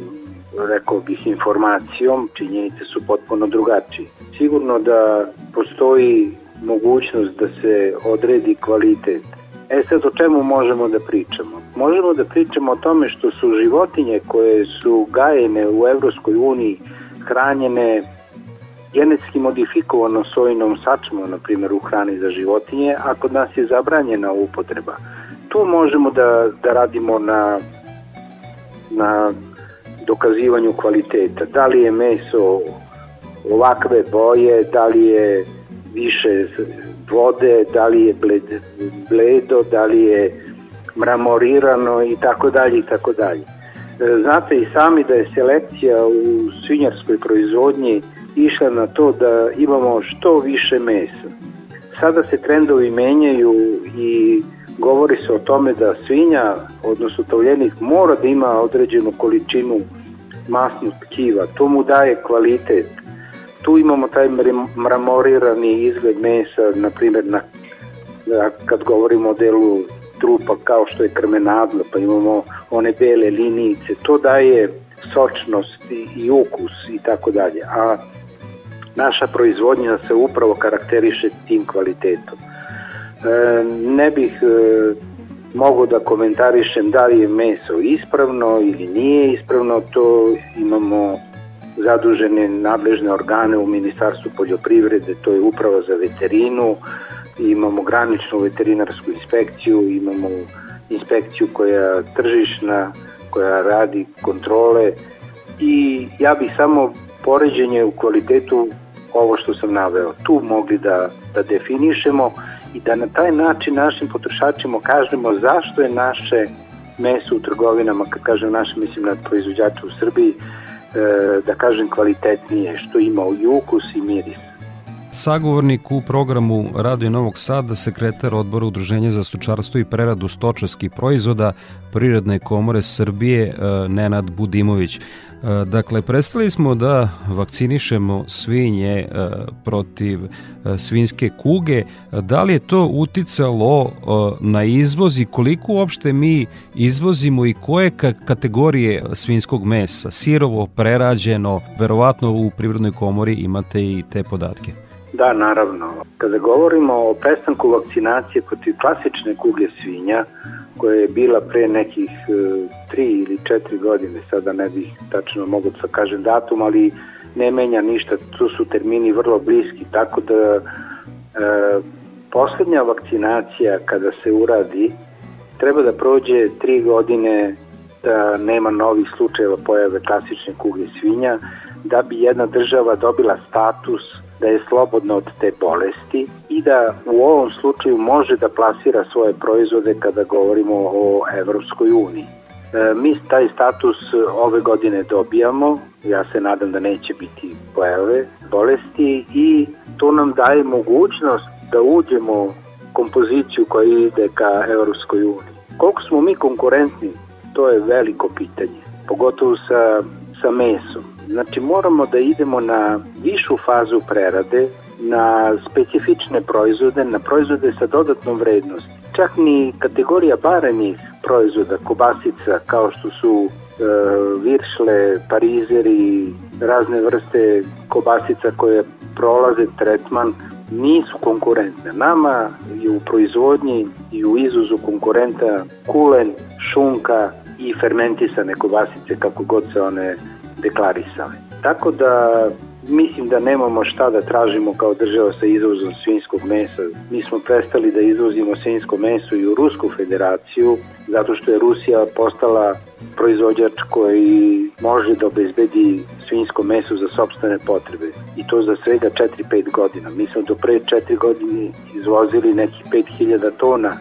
rekao bih informacijom, činjenice su potpuno drugačije. Sigurno da postoji mogućnost da se odredi kvalitet. E sad o čemu možemo da pričamo? Možemo da pričamo o tome što su životinje koje su gajene u Evropskoj uniji hranjene genetski modifikovano sojinom sačmom, na primjer u hrani za životinje, a kod nas je zabranjena upotreba. Tu možemo da, da radimo na, na dokazivanju kvaliteta. Da li je meso ovakve boje, da li je više vode, da li je bled, bledo, da li je mramorirano i tako dalje i tako dalje. Znate i sami da je selekcija u svinjarskoj proizvodnji išla na to da imamo što više mesa. Sada se trendovi menjaju i govori se o tome da svinja, odnosno tovljenik, mora da ima određenu količinu masnog tkiva. To mu daje kvalitet. Tu imamo taj mramorirani izgled mesa, na primjer na, kad govorimo o delu trupa kao što je krmenadlo, pa imamo one bele linijice. To daje sočnost i, i ukus i tako dalje. A naša proizvodnja se upravo karakteriše tim kvalitetom. E, ne bih e, mogu da komentarišem da li je meso ispravno ili nije ispravno, to imamo zadužene nadležne organe u Ministarstvu poljoprivrede, to je uprava za veterinu, imamo graničnu veterinarsku inspekciju, imamo inspekciju koja tržišna, koja radi kontrole i ja bih samo poređenje u kvalitetu ovo što sam naveo, tu mogli da, da definišemo i da na taj način našim potrošačima kažemo zašto je naše meso u trgovinama, kad kažem naše, mislim na proizvođače u Srbiji, e, da kažem kvalitetnije, što ima i ukus i miris. Sagovornik u programu Radio Novog Sada, sekretar odbora Udruženja za stočarstvo i preradu stočarskih proizvoda Prirodne komore Srbije, e, Nenad Budimović. E, dakle, prestali smo da vakcinišemo svinje e, protiv svinske kuge. Da li je to uticalo na izvoz i koliko uopšte mi izvozimo i koje kategorije svinskog mesa? Sirovo, prerađeno, verovatno u Privrednoj komori imate i te podatke. Da, naravno. Kada govorimo o prestanku vakcinacije protiv klasične kuge svinja, koja je bila pre nekih e, tri ili četiri godine, sada ne bih tačno mogu da kažem datum, ali ne menja ništa, tu su termini vrlo bliski, tako da e, poslednja vakcinacija kada se uradi treba da prođe tri godine da nema novih slučajeva pojave klasične kuge svinja, da bi jedna država dobila status da je slobodna od te bolesti i da u ovom slučaju može da plasira svoje proizvode kada govorimo o Evropskoj uniji. E, mi taj status ove godine dobijamo, ja se nadam da neće biti pojave bolesti i to nam daje mogućnost da uđemo kompoziciju koja ide ka Evropskoj uniji. Koliko smo mi konkurentni, to je veliko pitanje, pogotovo sa, sa mesom. Znači moramo da idemo na višu fazu prerade, na specifične proizvode, na proizvode sa dodatnom vrednosti. Čak ni kategorija barenih proizvoda, kobasica kao što su e, viršle, parizeri, razne vrste kobasica koje prolaze tretman, nisu konkurentne. Nama je u proizvodnji i u izuzu konkurenta kulen, šunka i fermentisane kobasice kako god se one deklarisale. Tako da mislim da nemamo šta da tražimo kao država sa izvozom svinskog mesa. Mi smo prestali da izvozimo svinsko meso i u Rusku federaciju zato što je Rusija postala proizvođač koji može da obezbedi svinsko meso za sobstvene potrebe i to za svega 4-5 godina. Mi smo do pre 4 godine izvozili nekih 5000 tona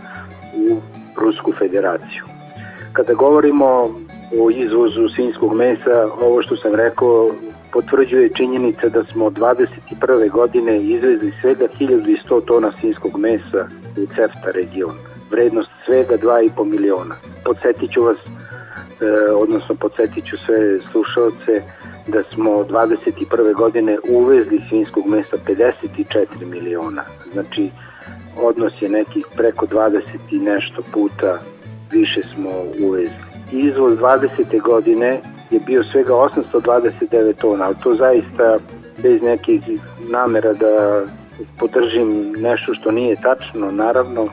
u Rusku federaciju. Kada govorimo o izvozu svinskog mesa, ovo što sam rekao potvrđuje činjenica da smo od 21. godine izvezli svega 1100 tona svinskog mesa u CEFTA region. Vrednost svega 2,5 miliona. Podsjetit ću vas, e, odnosno podsjetit ću sve slušalce, da smo 21. godine uvezli svinskog mesa 54 miliona. Znači, odnos je nekih preko 20 i nešto puta više smo uvezli izvoz 20. godine je bio svega 829 tona, ali to zaista bez nekih namera da podržim nešto što nije tačno, naravno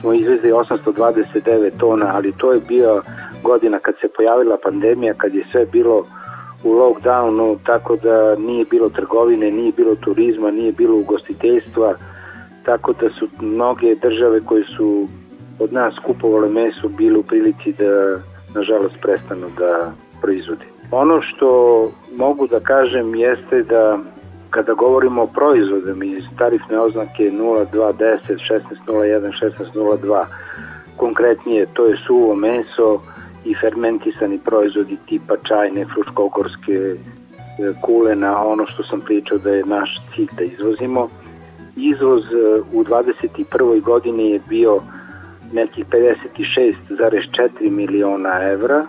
smo izvezli 829 tona, ali to je bio godina kad se pojavila pandemija, kad je sve bilo u lockdownu, tako da nije bilo trgovine, nije bilo turizma, nije bilo ugostiteljstva, tako da su mnoge države koje su od nas kupovale meso bile u prilici da nažalost prestanu da proizvodi. Ono što mogu da kažem jeste da kada govorimo o proizvodima iz tarifne oznake 0210, 1601, 1602, konkretnije to je suvo meso i fermentisani proizvodi tipa čajne, fruškogorske e, kulena, ono što sam pričao da je naš cilj da izvozimo. Izvoz e, u 21. godini je bio nekih 56,4 miliona evra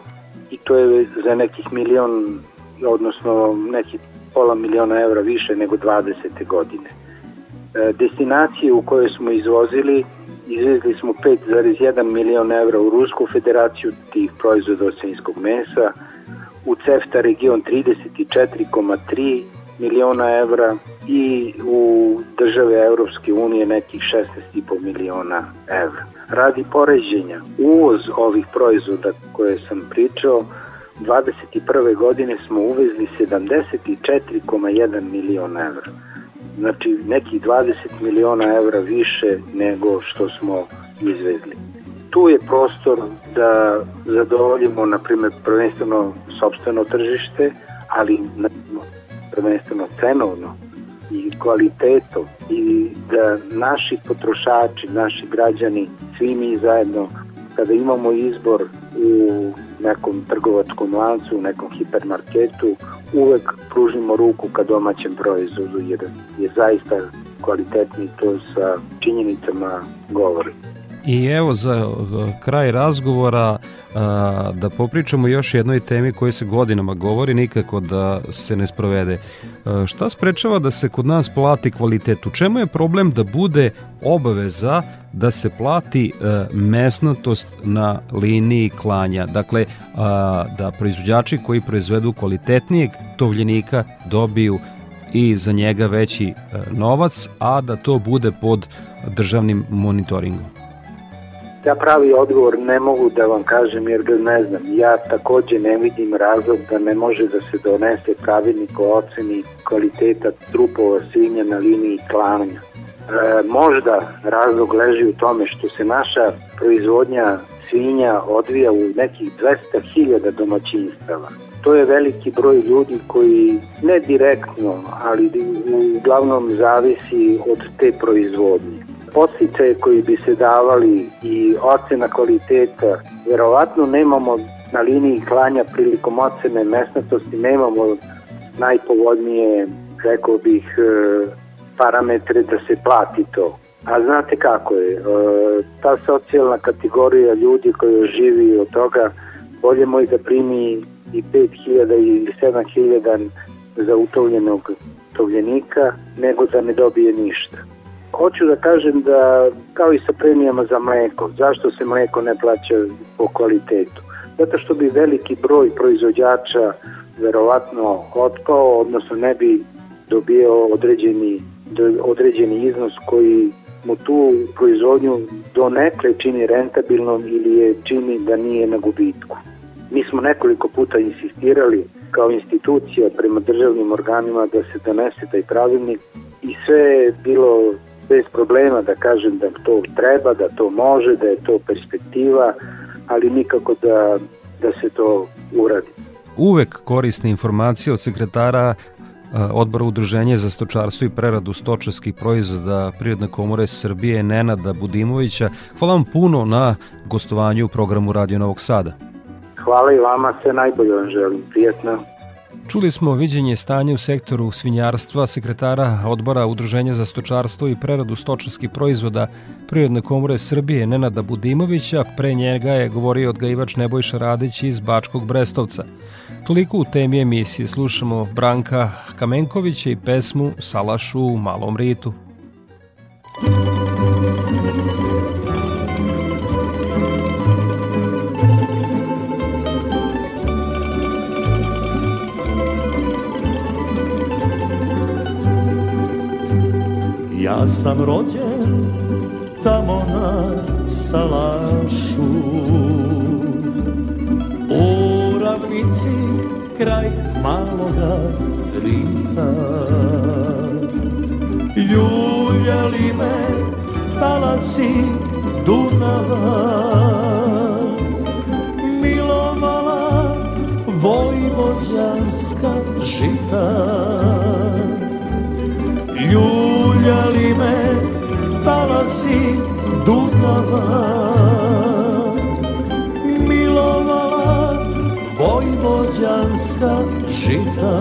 i to je za nekih milion, odnosno nekih pola miliona evra više nego 20. godine. E, destinacije u koje smo izvozili, izvezli smo 5,1 milion evra u Rusku federaciju tih proizvoda od svinskog mesa, u CEFTA region 34,3 miliona evra i u države Europske unije nekih 16,5 miliona evra. Radi poređenja, uvoz ovih proizvoda koje sam pričao 21. godine smo uvezli 74,1 miliona evra. Znači neki 20 miliona evra više nego što smo izvezli. Tu je prostor da zadovoljimo, na primjer, prvenstveno sobstveno tržište, ali prvenstveno cenovno i kvalitetom i da naši potrošači, naši građani, svi mi zajedno, kada imamo izbor u nekom trgovačkom lancu, u nekom hipermarketu, uvek pružimo ruku ka domaćem proizvodu jer je zaista kvalitetni to sa činjenicama govori. I evo za kraj razgovora da popričamo još jednoj temi koji se godinama govori nikako da se ne sprovede. Šta sprečava da se kod nas plati kvalitet? U čemu je problem da bude obaveza da se plati mesnatost na liniji klanja? Dakle, da proizvođači koji proizvedu kvalitetnijeg tovljenika dobiju i za njega veći novac, a da to bude pod državnim monitoringom. Ja pravi odgovor ne mogu da vam kažem jer ga ne znam. Ja takođe ne vidim razlog da ne može da se donese pravilnik o oceni kvaliteta trupova svinja na liniji klanja. E, možda razlog leži u tome što se naša proizvodnja svinja odvija u nekih 200.000 domaćinstava. To je veliki broj ljudi koji ne direktno, ali uglavnom zavisi od te proizvodnje postice koji bi se davali i ocena kvaliteta, verovatno nemamo na liniji klanja prilikom ocene mesnatosti, nemamo najpovoljnije, rekao bih, e, parametre da se plati to. A znate kako je, e, ta socijalna kategorija ljudi koja živi od toga, bolje moj da primi i 5000 ili 7000 za utovljenog tovljenika, nego da ne dobije ništa. Hoću da kažem da, kao i sa premijama za mleko, zašto se mleko ne plaća po kvalitetu? Zato što bi veliki broj proizvođača verovatno otpao, odnosno ne bi dobio određeni, određeni iznos koji mu tu proizvodnju do nekle čini rentabilnom ili je čini da nije na gubitku. Mi smo nekoliko puta insistirali kao institucija prema državnim organima da se donese taj pravilnik i sve je bilo bez problema da kažem da to treba, da to može, da je to perspektiva, ali nikako da, da se to uradi. Uvek korisne informacije od sekretara Odbora Udruženja za stočarstvo i preradu stočarskih proizvoda Prirodne komore Srbije Nenada Budimovića. Hvala vam puno na gostovanju u programu Radio Novog Sada. Hvala i vama, sve najbolje vam želim. Prijetno. Čuli smo viđenje stanja u sektoru svinjarstva sekretara odbora Udruženja za stočarstvo i preradu stočarskih proizvoda Prirodne komore Srbije Nenada Budimovića, pre njega je govorio odgajivač Nebojša Radić iz Bačkog Brestovca. Toliko u temi emisije slušamo Branka Kamenkovića i pesmu Salašu u Malom Ritu. Ja sam rođen tamo na Salašu. U ravnici kraj maloga rita. Ljuljali me talasi Dunava? Milovala vojvođanska žita Dunava Milovala vojvođanska žita.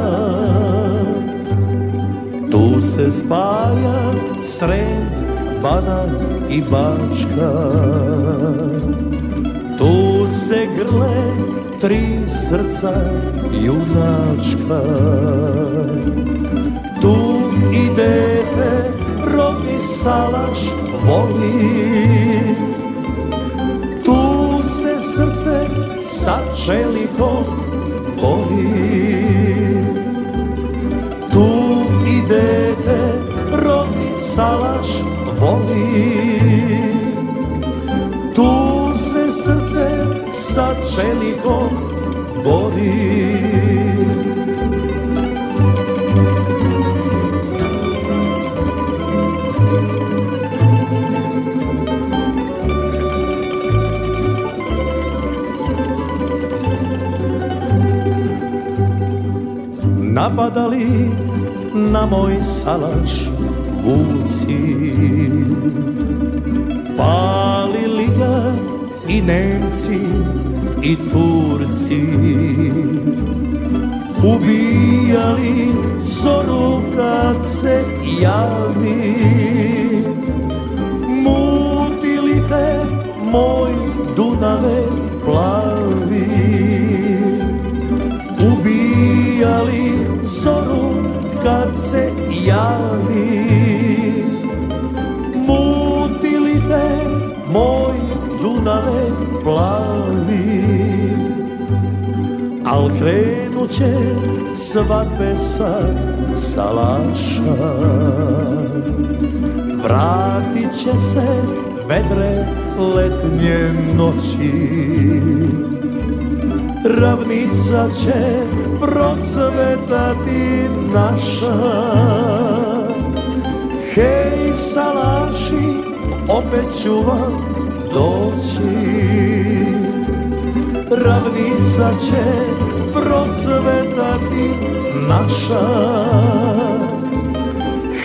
Tu se spaja Srem, Banan i Bačka. Tu se grle tri srca junačka. Tu i dete rodni salaš voli Tu se srce sa čelikom boli Tu i dete rodni salaš voli. Tu se srce sa čelikom boli Napadali na moj salaš vuci Palili ga i Nemci i Turci. Ubijali zoru kad se javi moj Dunave plavi Al krenut će svadbe sa salaša. Vratit će se vedre letnje noći. Ravnica će procvetati naša. Hej salaši, opet ću vam doći. Ravnica će procvetati naša.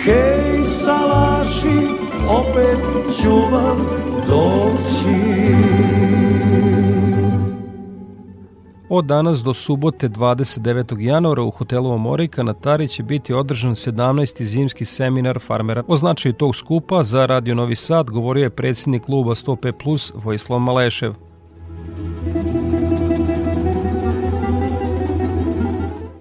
Hej salaši, opet ću vam doći Od danas do subote 29. januara u hotelu Omorika na Tari će biti održan 17. zimski seminar farmera. O značaju tog skupa za Radio Novi Sad govorio je predsjednik kluba 105 Plus Vojislav Malešev.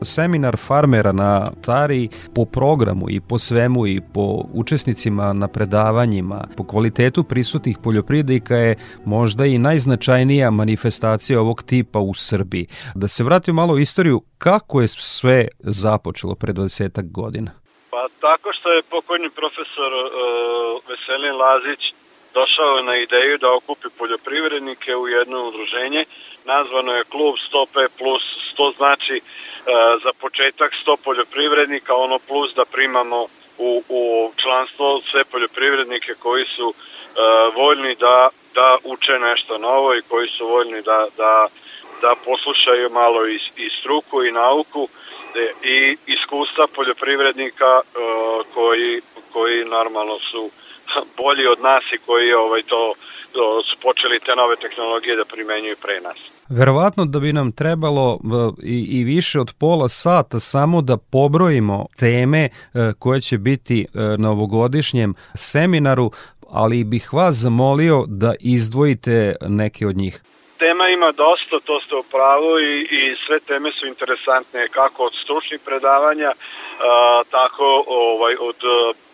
Seminar farmera na Tari po programu i po svemu i po učesnicima na predavanjima, po kvalitetu prisutnih poljoprivrednika je možda i najznačajnija manifestacija ovog tipa u Srbiji. Da se vratimo malo u istoriju, kako je sve započelo pre 20 godina? Pa tako što je pokojni profesor uh, Veselin Lazić došao na ideju da okupi poljoprivrednike u jedno udruženje, nazvano je klub 105 plus 100 znači za početak 100 poljoprivrednika, ono plus da primamo u, u članstvo sve poljoprivrednike koji su uh, voljni da, da uče nešto novo i koji su voljni da, da, da poslušaju malo i, i struku i nauku de, i iskustva poljoprivrednika koji, koji normalno su bolji od nas i koji ovaj to su počeli te nove tehnologije da primenjuju pre nas. Verovatno da bi nam trebalo i, i više od pola sata samo da pobrojimo teme e, koje će biti e, na ovogodišnjem seminaru, ali bih vas zamolio da izdvojite neke od njih. Tema ima dosta, to ste u pravu i, i sve teme su interesantne kako od stručnih predavanja, a, tako ovaj, od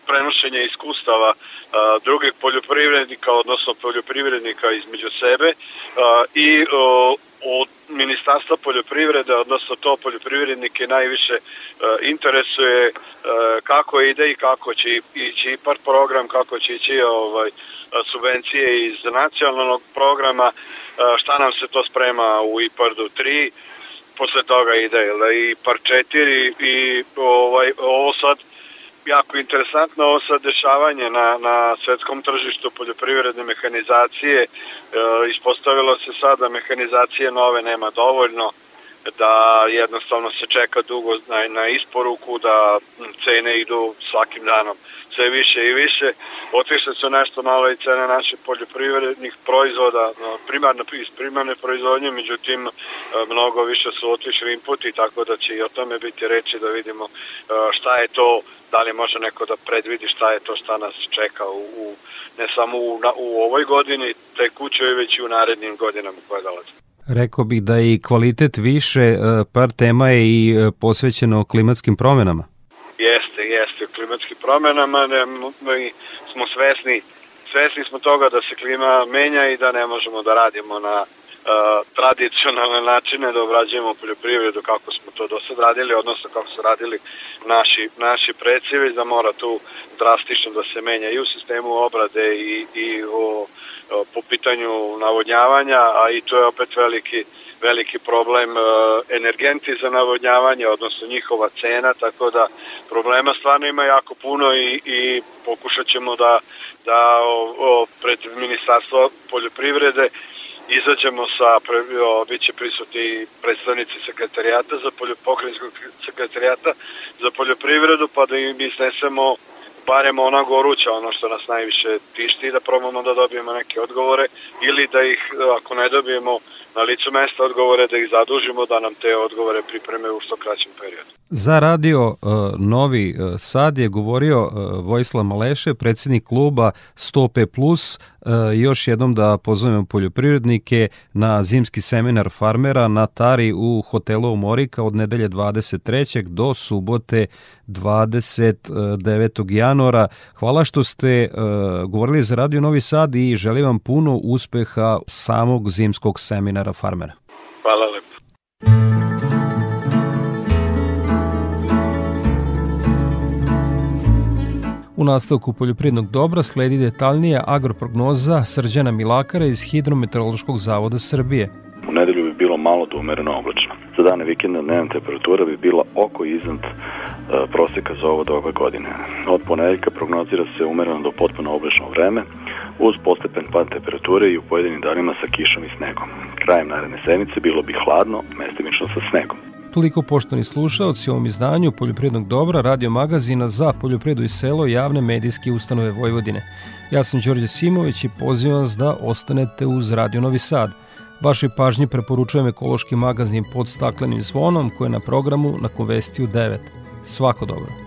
prenošenja iskustava a, drugih poljoprivrednika, odnosno poljoprivrednika između sebe a, i o, od Ministarstva poljoprivrede, odnosno to poljoprivrednike najviše e, interesuje e, kako ide i kako će ići IPART program, kako će ići ovaj, subvencije iz nacionalnog programa, e, šta nam se to sprema u IPARD-u 3, posle toga ide i IPARD 4 i ovaj, ovo sad jako interesantno ovo sad dešavanje na, na svetskom tržištu poljoprivredne mehanizacije. E, ispostavilo se sad da mehanizacije nove nema dovoljno, da jednostavno se čeka dugo na, na isporuku, da cene idu svakim danom sve više i više. Otišle su nešto malo i cene naših poljoprivrednih proizvoda, primarno iz primarne proizvodnje, međutim e, mnogo više su otišli inputi, tako da će i o tome biti reći da vidimo e, šta je to da li može neko da predvidi šta je to šta nas čeka u, u ne samo u, u ovoj godini tekućoj, već i u narednim godinama koje dolaze. Rekao bih da i kvalitet više, e, par tema je i e, posvećeno klimatskim promenama. Jeste, jeste, klimatskim promenama ne, mi smo svesni, svesni smo toga da se klima menja i da ne možemo da radimo na tradicionalne načine da obrađujemo poljoprivredu kako smo to do sad radili, odnosno kako su radili naši, naši precivi, da mora tu drastično da se menja i u sistemu obrade i, i o, o, po pitanju navodnjavanja, a i to je opet veliki veliki problem e, energenti za navodnjavanje, odnosno njihova cena, tako da problema stvarno ima jako puno i, i pokušat ćemo da, da o, o, pred Ministarstvo poljoprivrede izađemo sa, o, bit će prisutni predstavnici sekretarijata za pokrajinskog sekretarijata za poljoprivredu, pa da im iznesemo barem ona goruća, ono što nas najviše tišti, da probamo da dobijemo neke odgovore ili da ih, ako ne dobijemo na licu mesta odgovore, da ih zadužimo da nam te odgovore pripreme u što kraćem periodu. Za radio uh, Novi uh, Sad je govorio uh, Vojislav Maleše, predsednik kluba 100P+, još jednom da pozovemo poljoprivrednike na zimski seminar farmera na Tari u hotelu Morika od nedelje 23. do subote 29. januara. Hvala što ste govorili za Radio Novi Sad i želim vam puno uspeha samog zimskog seminara farmera. Hvala lepo. U nastavku poljoprivrednog dobra sledi detaljnija agroprognoza Srđana Milakara iz Hidrometeorološkog zavoda Srbije. U nedelju bi bilo malo do umereno oblačno. Za dane vikenda dnevna temperatura bi bila oko iznad e, proseka za ovo doba godine. Od ponedeljka prognozira se umereno do potpuno oblačno vreme, uz postepen pad temperature i u pojedinim danima sa kišom i snegom. Krajem naredne sedmice bilo bi hladno, mestimično sa snegom. Toliko poštovani slušaoci u ovom izdanju Poljoprivrednog dobra radio magazina za poljoprivredu i selo javne medijske ustanove Vojvodine. Ja sam Đorđe Simović i pozivam vas da ostanete uz Radio Novi Sad. Vašoj pažnji preporučujem ekološki magazin pod staklenim zvonom koji je na programu na Konvestiju 9. Svako dobro.